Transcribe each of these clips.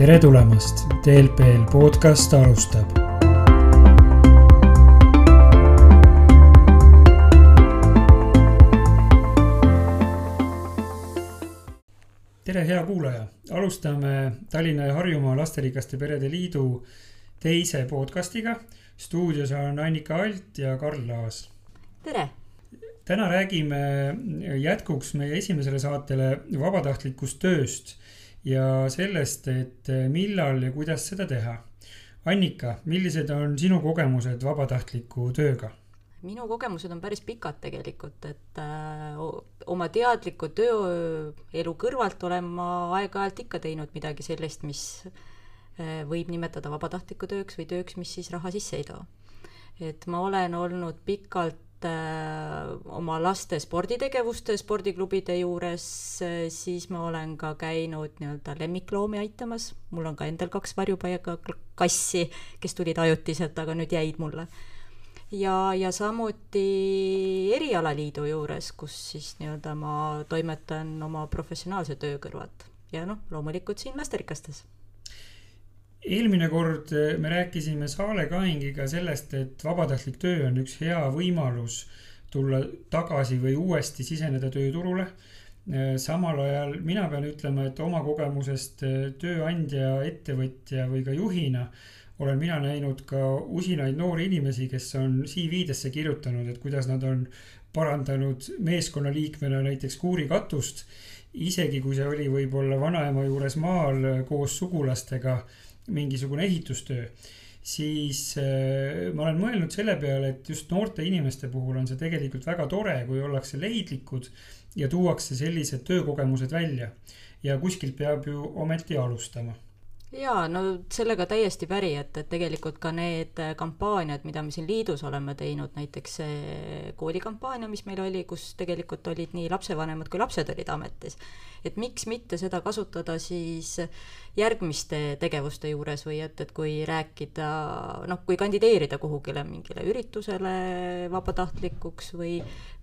tere tulemast, TLPL podcast alustab. tere, hea kuulaja, alustame Tallinna ja Harjumaa Lasterikaste Perede Liidu teise podcastiga. stuudios on Annika Alt ja Karl Laas. tere täna räägime jätkuks meie esimesele saatele vabatahtlikust tööst ja sellest, et millal ja kuidas seda teha. Annika, millised on sinu kogemused vabatahtliku tööga? minu kogemused on päris pikad tegelikult, et äh, oma teadliku tööelu kõrvalt olen ma aeg-ajalt ikka teinud midagi sellist, mis äh, võib nimetada vabatahtliku tööks või tööks, mis siis raha sisse ei too. et ma olen olnud pikalt Äh, oma laste sporditegevuste spordiklubide juures, äh, siis ma olen ka käinud nii-öelda lemmikloomi aitamas, mul on ka endal kaks varjupaiga kassi, kes tulid ajutiselt, aga nüüd jäid mulle. ja, ja samuti erialaliidu juures, kus siis nii-öelda ma toimetan oma professionaalse töö kõrvalt. Ja noh, loomulikult siin lasterikastes eelmine kord eh, me rääkisime Saale Kaingiga sellest, et vabatahtlik töö on üks hea võimalus tulla tagasi või uuesti siseneda tööturule. Eh, samal ajal mina pean ütlema, et oma kogemusest eh, tööandja, ettevõtja või ka juhina olen mina näinud ka usinaid noori inimesi, kes on CV-desse kirjutanud, et kuidas nad on parandanud meeskonnaliikmena näiteks kuurikatust. isegi kui see oli võib-olla vanaema juures maal koos sugulastega mingisugune ehitustöö, siis äh, ma olen mõelnud selle peale, et just noorte inimeste puhul on see tegelikult väga tore, kui ollakse leidlikud ja tuuakse sellised töökogemused välja. ja kuskilt peab ju ometi alustama jaa, no sellega täiesti päri, et, et tegelikult ka need kampaaniad, mida me siin liidus oleme teinud, näiteks see koolikampaania, mis meil oli, kus tegelikult olid nii lapsevanemad kui lapsed olid ametis. et miks mitte seda kasutada siis järgmiste tegevuste juures või et, et kui rääkida, noh, kui kandideerida kuhugile mingile üritusele vabatahtlikuks või,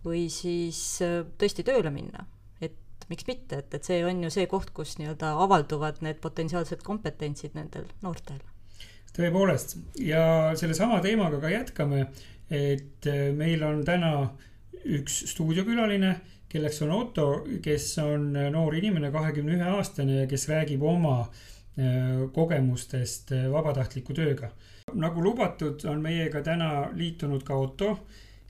või siis tõesti tööle minna miks mitte, et, et see on ju see koht, kus nii-öelda avalduvad need potentsiaalsed kompetentsid nendel noortel. tõepoolest ja sellesama teemaga ka jätkame, et äh, meil on täna üks stuudiokülaline, kelleks on Otto, kes on äh, noor inimene, kahekümne ühe aastane ja kes räägib oma äh, kogemustest vabatahtliku tööga. nagu lubatud, on meiega täna liitunud ka Otto,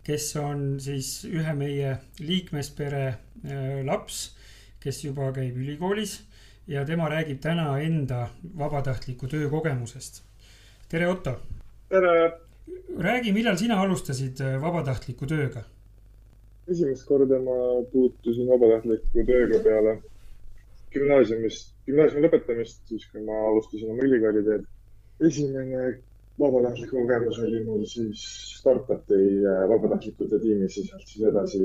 kes on siis ühe meie liikmespere laps kes juba käib ülikoolis ja tema räägib täna enda vabatahtliku töökogemusest. tere, Otto. tere. räägi, millal sina alustasid äh, vabatahtliku tööga? esimest korda ma puutusin vabatahtliku tööga peale gümnaasiumist, gümnaasiumi lõpetamist, siis kui ma alustasin oma ülikooli teed. esimene vabatahtlik kogemus oli mul siis startupi äh, vabatahtlikute tiimis ja sealt siis edasi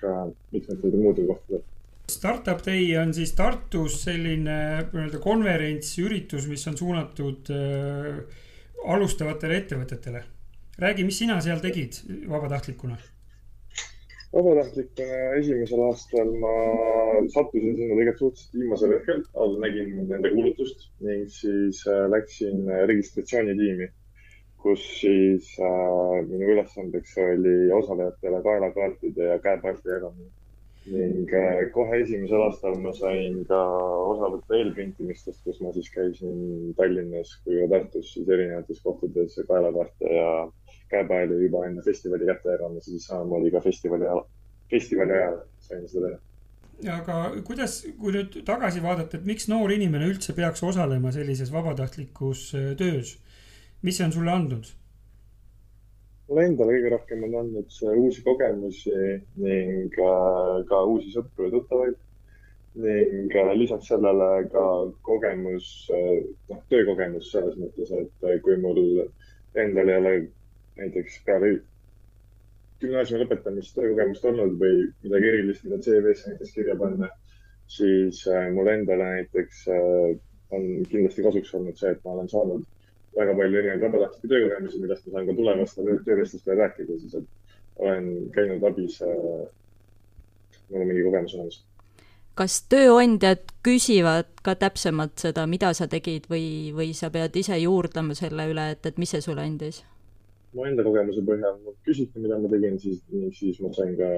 ka mitmetel muudel kohtadel Startup Day on siis Tartus selline nii-öelda konverents, üritus, mis on suunatud äh, alustavatele ettevõtetele. räägi, mis sina seal tegid vabatahtlikuna? vabatahtlikuna esimesel aastal ma sattusin sinna tegelikult suhteliselt viimasel hetkel, all nägin nende kuulutust ning siis äh, läksin registratsioonitiimi, kus siis äh, minu ülesandeks oli osalejatele kaelakaartide ja käepaelti jagamine ning äh, kohe esimesel aastal ma sain ka osa võtta eelprintimistest, kus ma siis käisin Tallinnas kui ka Tartus siis erinevates kohtades kaelakaarte ja käepaelu juba enne festivali kätte ja siis samamoodi ka festivali ajal, festivali ajal sain seda teha. Aga kuidas, kui nüüd tagasi vaadata, et miks noor inimene üldse peaks osalema sellises vabatahtlikus äh, töös, mis see on sulle andnud? Mulle endale kõige rohkem on andnud uusi kogemusi ning äh, ka uusi sõpru ja tuttavaid. ning äh, lisaks sellele ka kogemus, äh, noh, töökogemus selles mõttes, et kui mul endal ei ole näiteks peale gümnaasiumi lõpetamist töökogemust olnud või midagi erilist, mida CV-sse näiteks kirja panna, siis mul endale näiteks on kindlasti kasuks olnud see, et ma olen saanud väga palju erinevaid vabatahtlikke töökogemusi, millest ma saan ka tulevastel töövestlustel rääkida, siis et olen käinud abis äh,. mul on mingi kogemus olemas kas tööandjad küsivad ka täpsemalt seda, mida sa tegid või, või sa pead ise juurdlema selle üle, et, et mis see sulle andis? mu enda kogemuse põhjal küsiti, mida ma tegin, siis, siis ma sain ka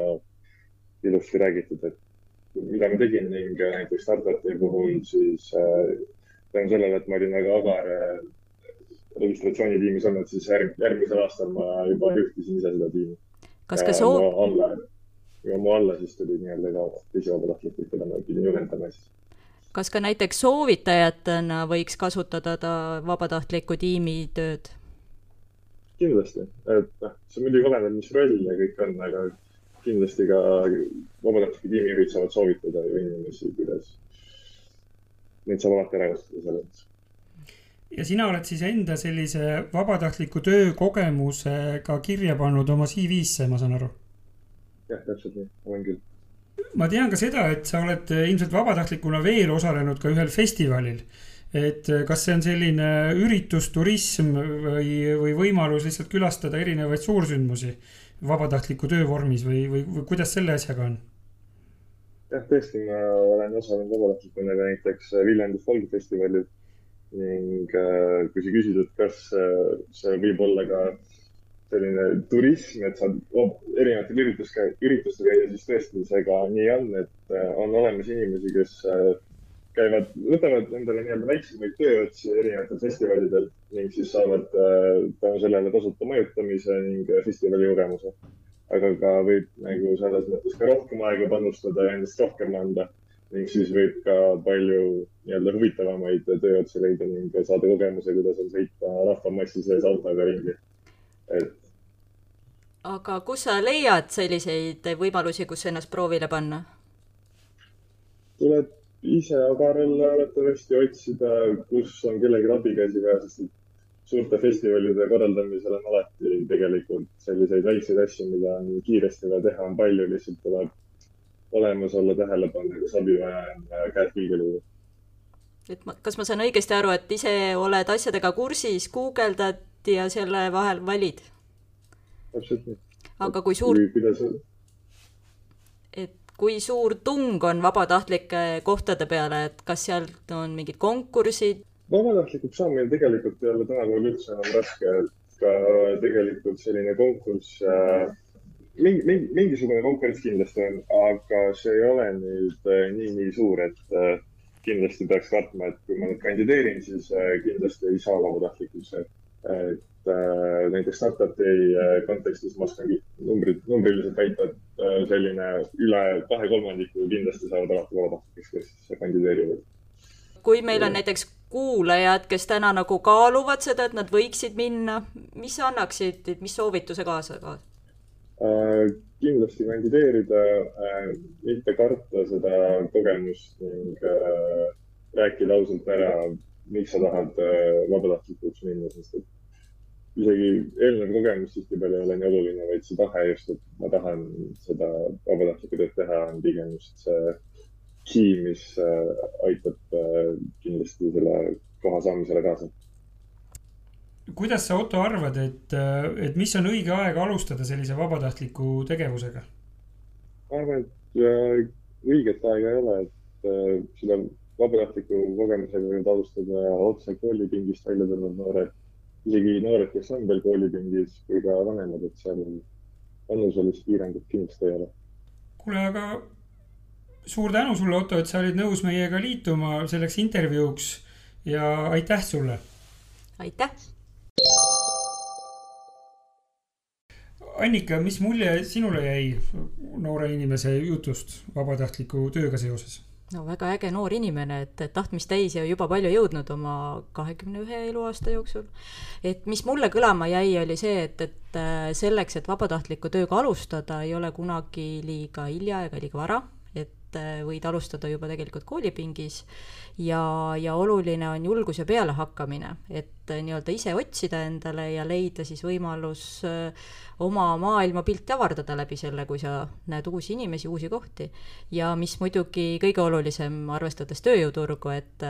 ilusti räägitud, et mida ma tegin ning näiteks startup'i puhul siis äh, tänu sellele, et ma olin väga agar äh, registratsioonitiimis olnud, siis järg, järgmisel aastal ma juba juhtisin ise seda tiimi. kas ka soo-? alla, ja mu alla siis tuli nii-öelda ka teisi vabatahtlikke, keda ma pidin juhendama siis. kas ka näiteks soovitajatena võiks kasutada ta vabatahtliku tiimi tööd? kindlasti, et noh, see muidugi oleneb, mis roll ja kõik on, aga kindlasti ka vabatahtliku tiimijuhid saavad soovitada ju inimesi, kuidas neid saab alati ära kasutada selles mõttes ja sina oled siis enda sellise vabatahtliku töökogemusega kirja pannud oma CV-sse, ma saan aru? jah, täpselt nii, olen küll. ma tean ka seda, et sa oled ilmselt vabatahtlikuna veel osalenud ka ühel festivalil. et kas see on selline üritus, või, või võimalus lihtsalt külastada erinevaid suursündmusi vabatahtliku töö vormis või, või, või kuidas selle asjaga on? jah, tõesti, ma olen osalenud vabatahtlikuna ka näiteks Viljandi folkfestivalil ning äh, kui sa küsid, et kas äh, see võib olla ka selline turism, et saad erinevatel üritustel, üritustel käia, siis tõesti see ka nii on, et äh, on olemas inimesi, kes käivad, võtavad endale nii-öelda väiksemaid tööotsi erinevatel festivalidel ning siis saavad tänu sellele tasuta mõjutamise ning festivali kogemuse. aga ka võib nagu selles mõttes ka rohkem aega panustada ja endast rohkem anda ning siis võib ka palju nii-öelda huvitavamaid tööotsi leida ning saada kogemuse, kuidas on sõita rahvamassi sees autoga ringi. et. aga kus sa leiad selliseid võimalusi, kus ennast proovile panna? tuleb ise agarel arvatavasti otsida, kus on kellelgi abikäsi vaja, sest et suurte festivalide korraldamisel on alati tegelikult selliseid väikseid asju, mida on kiiresti vaja teha, on palju, lihtsalt tuleb olemas olla, tähelepanelik, vaja on, käed külge lüüa. et ma, kas ma saan õigesti aru, et ise oled asjadega kursis, guugeldad ja selle vahel valid? täpselt nii. aga kui suur, et kui suur tung on vabatahtlike kohtade peale, et kas sealt on mingid konkursid? vabatahtlikuks saamine tegelikult ei ole tänapäeval üldse enam raske, et ka tegelikult selline konkurss äh, mingi, mingi, mingisugune konkurents kindlasti on, aga see ei ole nüüd äh, nii, nii suur, et äh, kindlasti peaks kartma, et kui ma nüüd kandideerin, siis äh, kindlasti ei saa vabatahtlikuks. et näiteks startup'i kontekstis ma oskan numbrid, numbriliselt väita, et selline üle kahe kolmandiku kindlasti saavad alati vabatahtlikuks, kes kandideerivad. kui meil on näiteks kuulajad, kes täna nagu kaaluvad seda, et nad võiksid minna, mis annaksid, mis soovituse kaasa ka? Äh, kindlasti kandideerida, äh, mitte karta seda kogemust ning äh, rääkida ausalt ära, miks sa tahad vabatahtlikuks minna, sest et isegi eelnev kogemus tihtipeale ei ole nii oluline, vaid see tahe just, et ma tahan seda vabatahtlikku tööd teha, on pigem just see key, mis aitab kindlasti selle koha saamisele kaasa kuidas sa, Otto, arvad, et, et mis on õige aeg alustada sellise vabatahtliku tegevusega? ma arvan, et äh, õiget aega ei ole, et äh, seda vabatahtliku kogemusega võivad alustada otse koolipingist välja tulnud noored, isegi noored, kes on veel koolipingis või ka vanemad, et seal vanuselist piirangut kindlasti ei ole. kuule, aga suur tänu sulle, Otto, et sa olid nõus meiega liituma selleks intervjuuks ja aitäh sulle! aitäh! Annika, mis mulje sinule jäi noore inimese jutust vabatahtliku tööga seoses? no väga äge noor inimene, et tahtmist täis ja juba palju jõudnud oma kahekümne ühe eluaasta jooksul. et mis mulle kõlama jäi, oli see, et, et äh, selleks, et vabatahtliku tööga alustada, ei ole kunagi liiga hilja ega liiga vara et äh, võid alustada juba tegelikult koolipingis ja, ja oluline on julgus ja pealehakkamine, et äh, nii-öelda ise otsida endale ja leida siis võimalus äh, oma maailmapilti avardada läbi selle, kui sa näed uusi inimesi, uusi kohti. ja mis muidugi kõige olulisem, arvestades tööjõuturgu, et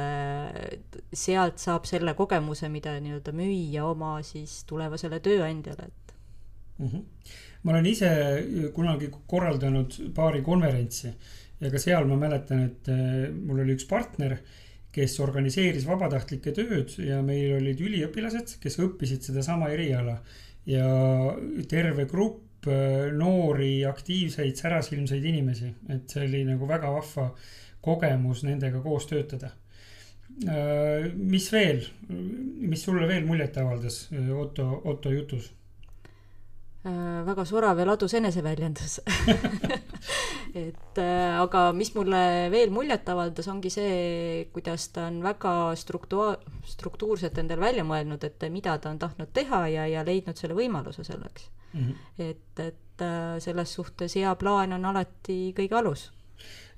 sealt saab selle kogemuse, mida nii-öelda müüa oma siis tulevasele tööandjale, et mm. -hmm ma olen ise kunagi korraldanud paari konverentsi ja ka seal ma mäletan, et mul oli üks partner, kes organiseeris vabatahtlike tööd ja meil olid üliõpilased, kes õppisid sedasama eriala. ja terve grupp noori, aktiivseid, särasilmseid inimesi, et see oli nagu väga vahva kogemus nendega koos töötada Äh, mis veel, mis sulle veel muljet avaldas äh, Otto, Otto jutus? Äh, väga sorav ja ladus eneseväljendus et aga mis mulle veel muljet avaldas, ongi see, kuidas ta on väga struktua-, struktuurselt endale välja mõelnud, et mida ta on tahtnud teha ja, ja leidnud selle võimaluse selleks mm. -hmm. et, et selles suhtes hea plaan on alati kõige alus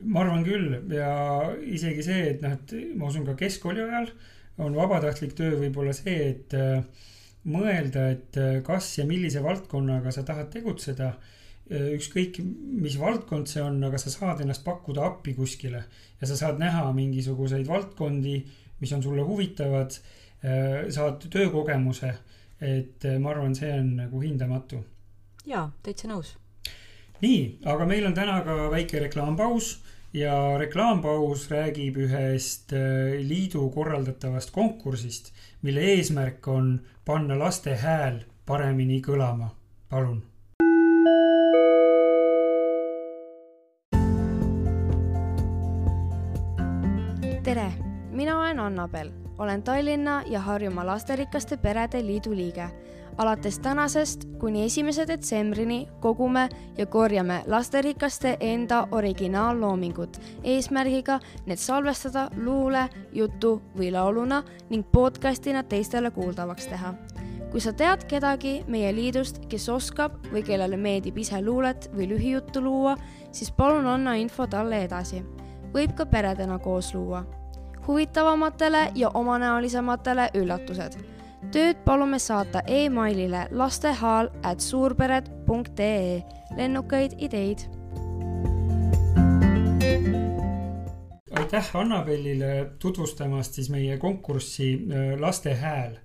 ma arvan küll ja isegi see, et noh, et ma usun ka keskkooli ajal on vabatahtlik töö võib-olla see, et äh, mõelda, et äh, kas ja millise valdkonnaga sa tahad tegutseda. Äh, ükskõik, mis valdkond see on, aga sa saad ennast pakkuda appi kuskile ja sa saad näha mingisuguseid valdkondi, mis on sulle huvitavad. saad töökogemuse, et ma arvan, see on nagu hindamatu. jaa, täitsa nõus nii, aga meil on täna ka väike reklaampaus ja reklaampaus räägib ühest äh, liidu korraldatavast konkursist, mille eesmärk on panna laste hääl paremini kõlama. palun. tere, mina olen Annabel, olen Tallinna ja Harjumaa Lasterikaste Perede Liidu liige alates tänasest kuni esimese detsembrini kogume ja korjame lasterikaste enda originaalloomingut eesmärgiga need salvestada luule, jutu või lauluna ning podcastina teistele kuuldavaks teha. kui sa tead kedagi meie liidust, kes oskab või kellele meeldib ise luulet või lühijuttu luua, siis palun anna info talle edasi. võib ka peredena koos luua. huvitavamatele ja omanäolisematele üllatused tööd palume saata emailile lastehaal at suurpered.ee. lennukaid ideid. aitäh Annabelile tutvustamast siis meie konkurssi äh, Laste Hääl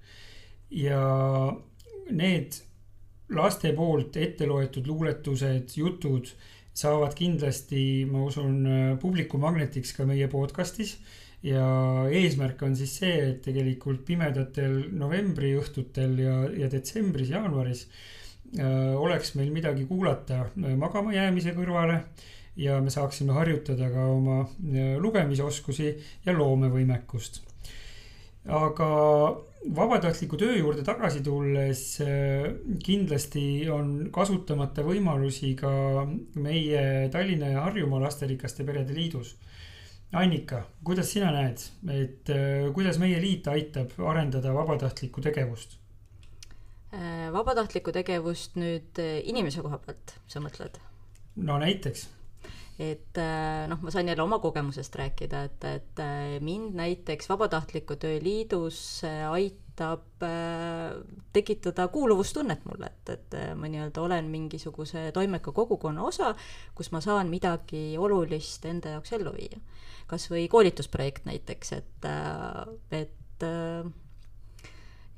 ja need laste poolt ette loetud luuletused, jutud saavad kindlasti, ma usun, äh, publiku magnetiks ka meie podcast'is ja eesmärk on siis see, et tegelikult pimedatel novembri õhtutel ja, ja detsembris, jaanuaris äh, oleks meil midagi kuulata äh, magama jäämise kõrvale ja me saaksime harjutada ka oma äh, lugemisoskusi ja loomevõimekust. aga vabatahtliku töö juurde tagasi tulles äh, kindlasti on kasutamata võimalusi ka meie Tallinna ja Harjumaa Lasterikaste Perede Liidus Annika, kuidas sina näed, et äh, kuidas meie liit aitab arendada vabatahtlikku tegevust? Äh, vabatahtlikku tegevust nüüd äh, inimese koha pealt, sa mõtled? no näiteks. Et noh, ma sain jälle oma kogemusest rääkida, et, et mind näiteks Vabatahtliku Töö Liidus aitab tekitada kuuluvustunnet mulle, et, et ma nii-öelda olen mingisuguse toimeka kogukonna osa, kus ma saan midagi olulist enda jaoks ellu viia. Kas või koolitusprojekt näiteks, et, et,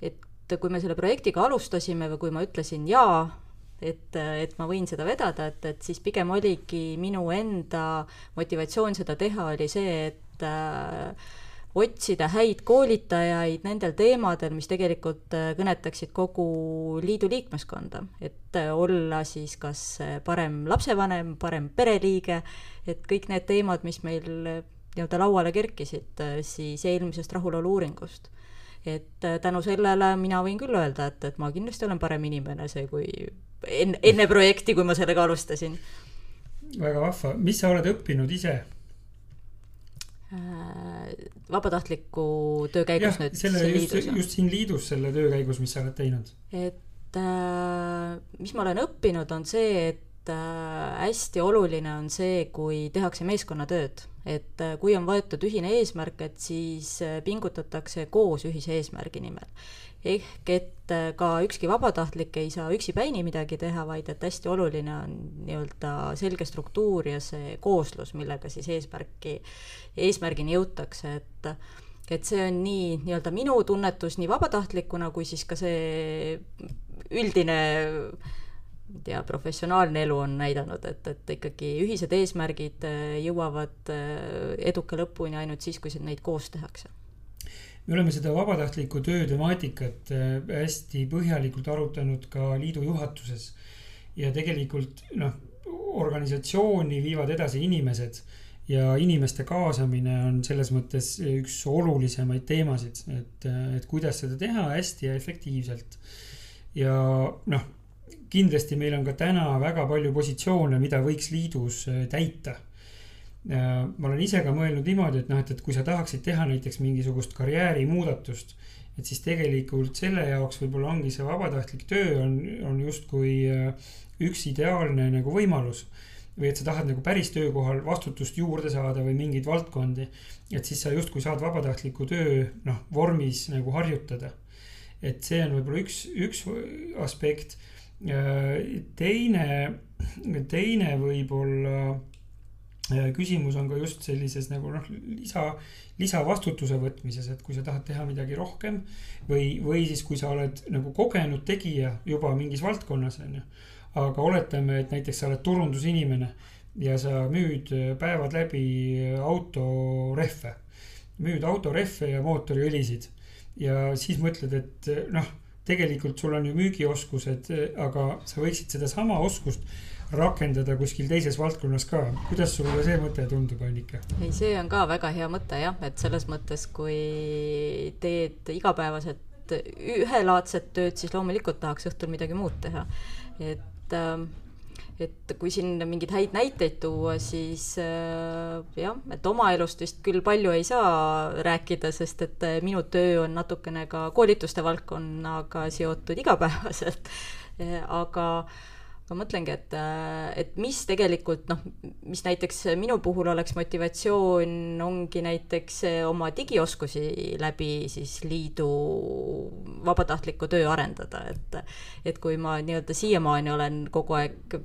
et kui me selle projektiga alustasime või kui ma ütlesin jaa, et, et ma võin seda vedada, et, et siis pigem oligi minu enda motivatsioon seda teha, oli see, et äh, otsida häid koolitajaid nendel teemadel, mis tegelikult kõnetaksid kogu liidu liikmeskonda, et olla siis kas parem lapsevanem, parem pereliige, et kõik need teemad, mis meil nii-öelda lauale kerkisid äh, siis eelmisest rahulolu-uuringust. et äh, tänu sellele mina võin küll öelda, et, et ma kindlasti olen parem inimene see, kui enne, enne projekti, kui ma sellega alustasin. väga vahva, mis sa oled õppinud ise? Äh, vabatahtliku töö käigus jah, nüüd. selle just, just siin liidus selle töö käigus, mis sa oled teinud. et äh, mis ma olen õppinud, on see, et äh, hästi oluline on see, kui tehakse meeskonnatööd et äh, kui on võetud ühine eesmärk, et siis äh, pingutatakse koos ühise eesmärgi nimel. ehk et ka ükski vabatahtlik ei saa üksipäini midagi teha, vaid et hästi oluline on nii-öelda selge struktuur ja see kooslus, millega siis eesmärki, eesmärgini jõutakse, et et see on nii nii-öelda minu tunnetus nii vabatahtlikuna kui siis ka see üldine ja professionaalne elu on näidanud, et, et ikkagi ühised eesmärgid jõuavad eduka lõpuni ainult siis, kui neid koos tehakse me oleme seda vabatahtliku töö temaatikat hästi põhjalikult arutanud ka liidu juhatuses. ja tegelikult noh, organisatsiooni viivad edasi inimesed ja inimeste kaasamine on selles mõttes üks olulisemaid teemasid, et, et kuidas seda teha hästi ja efektiivselt. ja noh, kindlasti meil on ka täna väga palju positsioone, mida võiks liidus äh, täita. ma olen ise ka mõelnud niimoodi, et noh, et, et kui sa tahaksid teha näiteks mingisugust karjäärimuudatust, et siis tegelikult selle jaoks võib-olla ongi see vabatahtlik töö on, on justkui äh, üks ideaalne nagu võimalus või et sa tahad nagu päris töökohal vastutust juurde saada või mingeid valdkondi. et siis sa justkui saad vabatahtliku töö noh, vormis nagu harjutada. et see on võib-olla üks, üks aspekt. Teine, teine võib-olla äh, küsimus on ka just sellises nagu noh, lisa, lisavastutuse võtmises, et kui sa tahad teha midagi rohkem või, või siis, kui sa oled nagu kogenud tegija juba mingis valdkonnas, on ju aga oletame, et näiteks sa oled turundusinimene ja sa müüd päevad läbi autorehve. müüd autorehve ja mootoriõlisid ja siis mõtled, et noh, tegelikult sul on ju müügioskused, aga sa võiksid sedasama oskust rakendada kuskil teises valdkonnas ka. kuidas sulle see mõte tundub, Annika? ei, see on ka väga hea mõte jah, et selles mõttes, kui teed igapäevaselt ühelaadset tööd, siis loomulikult tahaks õhtul midagi muud teha. et et äh, et kui siin mingeid häid näiteid tuua, siis äh, jah, et oma elust vist küll palju ei saa rääkida, sest et äh, minu töö on natukene ka koolituste valdkonnaga seotud igapäevaselt. aga aga mõtlengi, et, et mis tegelikult noh, mis näiteks minu puhul oleks motivatsioon, ongi näiteks oma digioskusi läbi siis liidu vabatahtliku töö arendada, et et kui ma nii-öelda siiamaani olen kogu aeg äh,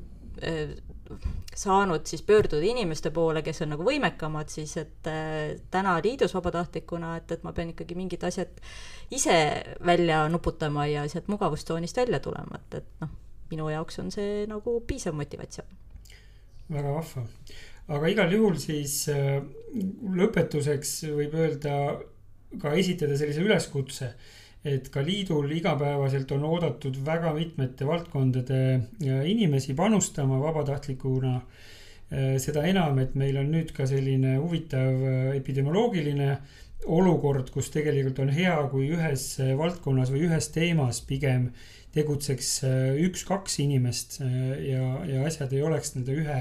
saanud siis pöörduda inimeste poole, kes on nagu võimekamad, siis et äh, täna liidus vabatahtlikuna, et, et ma pean ikkagi mingid asjad ise välja nuputama ja sealt mugavustsoonist välja tulema, et, et noh minu jaoks on see nagu piisav motivatsioon. väga vahva, aga igal juhul siis äh, lõpetuseks võib öelda ka esitada sellise üleskutse, et ka liidul igapäevaselt on oodatud väga mitmete valdkondade äh, inimesi panustama vabatahtlikuna äh, seda enam, et meil on nüüd ka selline huvitav epidemioloogiline olukord, kus tegelikult on hea, kui ühes valdkonnas või ühes teemas pigem tegutseks äh, üks-kaks inimest äh, ja, ja asjad ei oleks nende ühe,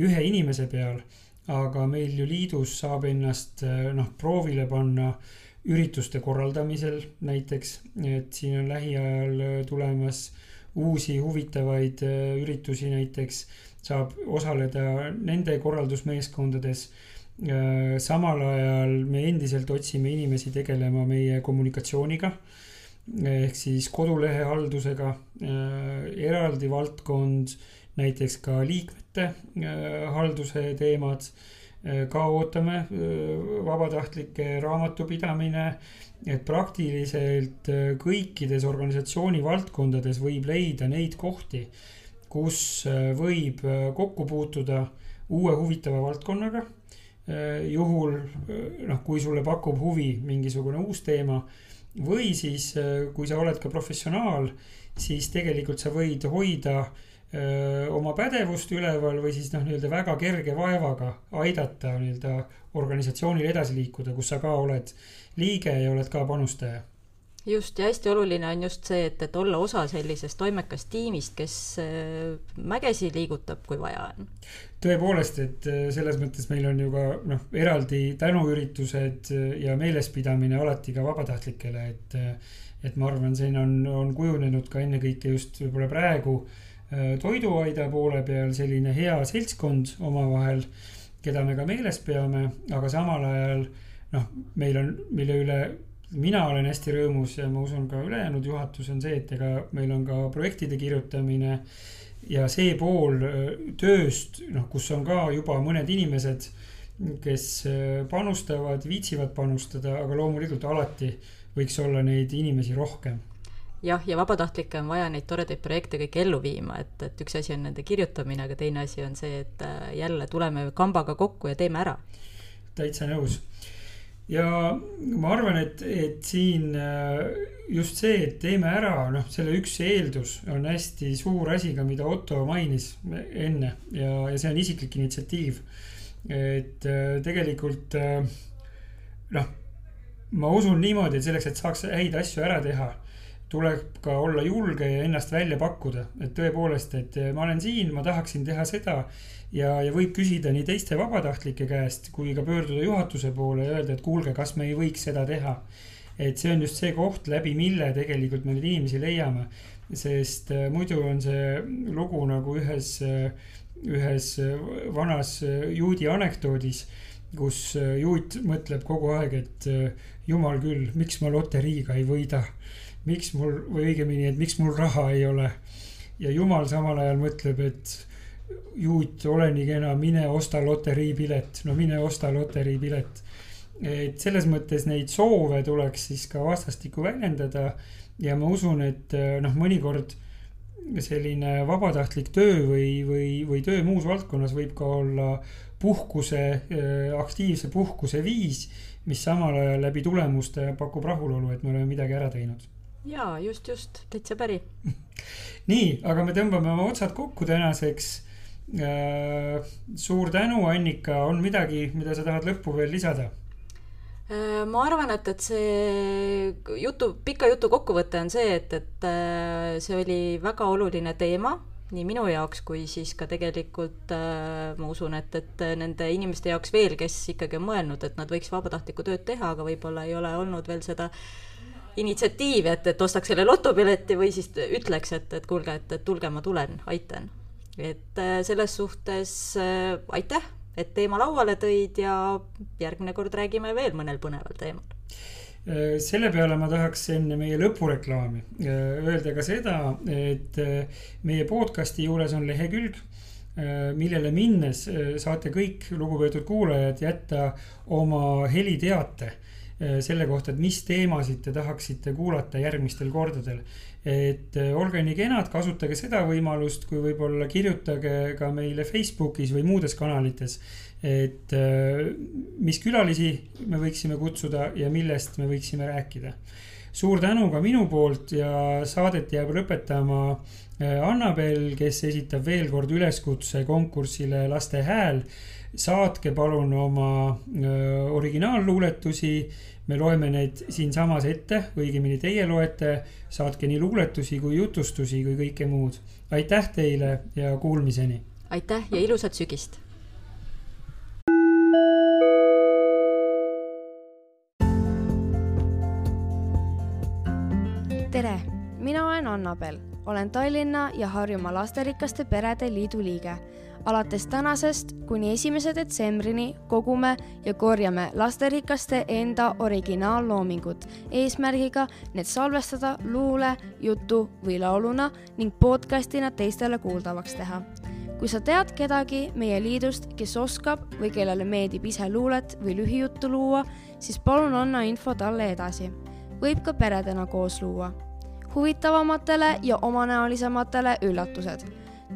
ühe inimese peal. aga meil ju liidus saab ennast äh, noh, proovile panna ürituste korraldamisel näiteks, et siin on lähiajal tulemas uusi huvitavaid üritusi näiteks, saab osaleda nende korraldusmeeskondades. Samal ajal me endiselt otsime inimesi tegelema meie kommunikatsiooniga ehk siis kodulehe haldusega, äh, eraldi valdkond, näiteks ka liikmete äh, halduse teemad, äh, ka ootame, vabatahtlike raamatupidamine, et praktiliselt kõikides organisatsiooni valdkondades võib leida neid kohti, kus võib kokku puutuda uue huvitava valdkonnaga. juhul noh, kui sulle pakub huvi mingisugune uus teema või siis, äh, kui sa oled ka professionaal, siis tegelikult sa võid hoida äh, oma pädevust üleval või siis noh, nii-öelda väga kerge vaevaga aidata nii-öelda organisatsioonil edasi liikuda, kus sa ka oled liige ja oled ka panustaja just, ja hästi oluline on just see, et, et olla osa sellisest toimekast tiimist, kes äh, mägesi liigutab, kui vaja on. tõepoolest, et äh, selles mõttes meil on ju ka noh, eraldi tänuüritused äh, ja meelespidamine alati ka vabatahtlikele, et et ma arvan, siin on, on kujunenud ka ennekõike just võib-olla praegu toiduaida poole peal selline hea seltskond omavahel, keda me ka meeles peame, aga samal ajal noh, meil on, mille üle mina olen hästi rõõmus ja ma usun ka ülejäänud juhatus on see, et ega meil on ka projektide kirjutamine ja see pool äh, tööst, noh, kus on ka juba mõned inimesed, kes äh, panustavad, viitsivad panustada, aga loomulikult alati võiks olla neid inimesi rohkem jah, ja vabatahtlikke on vaja neid toredaid projekte kõiki ellu viima, et, et üks asi on nende kirjutamine, aga teine asi on see, et äh, jälle tuleme kambaga kokku ja teeme ära. täitsa nõus. ja ma arvan, et, et siin äh, just see, et teeme ära, noh, selle üks eeldus on hästi suur asi ka, mida Otto mainis enne ja, ja see on isiklik initsiatiiv. et äh, tegelikult noh, ma usun niimoodi, et selleks, et saaks häid asju ära teha tuleb ka olla julge ja ennast välja pakkuda, et tõepoolest, et ma olen siin, ma tahaksin teha seda. ja, ja võib küsida nii teiste vabatahtlike käest kui ka pöörduda juhatuse poole ja öelda, et kuulge, kas me ei võiks seda teha. et see on just see koht, läbi mille tegelikult me neid inimesi leiame. sest äh, muidu on see lugu nagu ühes, äh, ühes äh, vanas juudi anekdoodis kus juut mõtleb kogu aeg, et jumal küll, miks ma loteriiga ei võida miks mul või õigemini, et miks mul raha ei ole. ja jumal samal ajal mõtleb, et juut, ole nii kena, mine osta loteriipilet, no mine osta loteriipilet. et selles mõttes neid soove tuleks siis ka vastastikku väljendada ja ma usun, et noh, mõnikord selline vabatahtlik töö või, või, või töö muus valdkonnas võib ka olla puhkuse, aktiivse puhkuse viis, mis samal ajal läbi tulemuste pakub rahulolu, et me oleme midagi ära teinud jaa, just, just, täitsa päri. nii, aga me tõmbame oma otsad kokku tänaseks äh,. suur tänu, Annika, on midagi, mida sa tahad lõppu veel lisada? Äh, ma arvan, et, et see jutu, pika jutu kokkuvõte on see, et, et äh, see oli väga oluline teema nii minu jaoks kui siis ka tegelikult äh, ma usun, et, et nende inimeste jaoks veel, kes ikkagi on mõelnud, et nad võiks vabatahtlikku tööd teha, aga võib-olla ei ole olnud veel seda äh, initsiatiivi, et, et ostaks selle lotopileti või siis ütleks, et, et kuulge, et, et tulge, ma tulen, aitan. et äh, selles suhtes äh, aitäh, et teema lauale tõid ja järgmine kord räägime veel mõnel põneval teemal äh, selle peale ma tahaks enne meie lõpureklaami öelda ka seda, et meie podcast'i juures on lehekülg, millele minnes saate kõik lugupeetud kuulajad jätta oma heliteate Äh, selle kohta, et mis teemasid te tahaksite kuulata järgmistel kordadel. et äh, olge nii kenad, kasutage seda võimalust, kui võib-olla kirjutage ka meile Facebookis või muudes kanalites. et äh, mis külalisi me võiksime kutsuda ja millest me võiksime rääkida. suur tänu ka minu poolt ja saadet jääb lõpetama Annabel, kes esitab veel kord üleskutse konkursile Laste Hääl saatke palun oma originaalluuletusi. me loeme neid siinsamas ette, õigemini teie loete, saatke nii luuletusi kui jutustusi kui kõike muud. aitäh teile ja kuulmiseni. aitäh ja ilusat sügist. Annabel, olen Tallinna ja Harjumaa Lasterikaste Perede Liidu liige alates tänasest kuni esimese detsembrini kogume ja korjame lasterikaste enda originaalloomingut eesmärgiga need salvestada luule, jutu või lauluna ning podcastina teistele kuuldavaks teha. kui sa tead kedagi meie liidust, kes oskab või kellele meeldib ise luulet või lühijuttu luua, siis palun anna info talle edasi. võib ka peredena koos luua huvitavamatele ja omanäolisematele üllatused.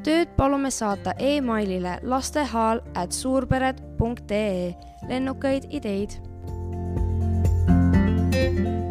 tööd palume saata emailile lastehaal at suurpered.ee. lennukaid ideid. thank you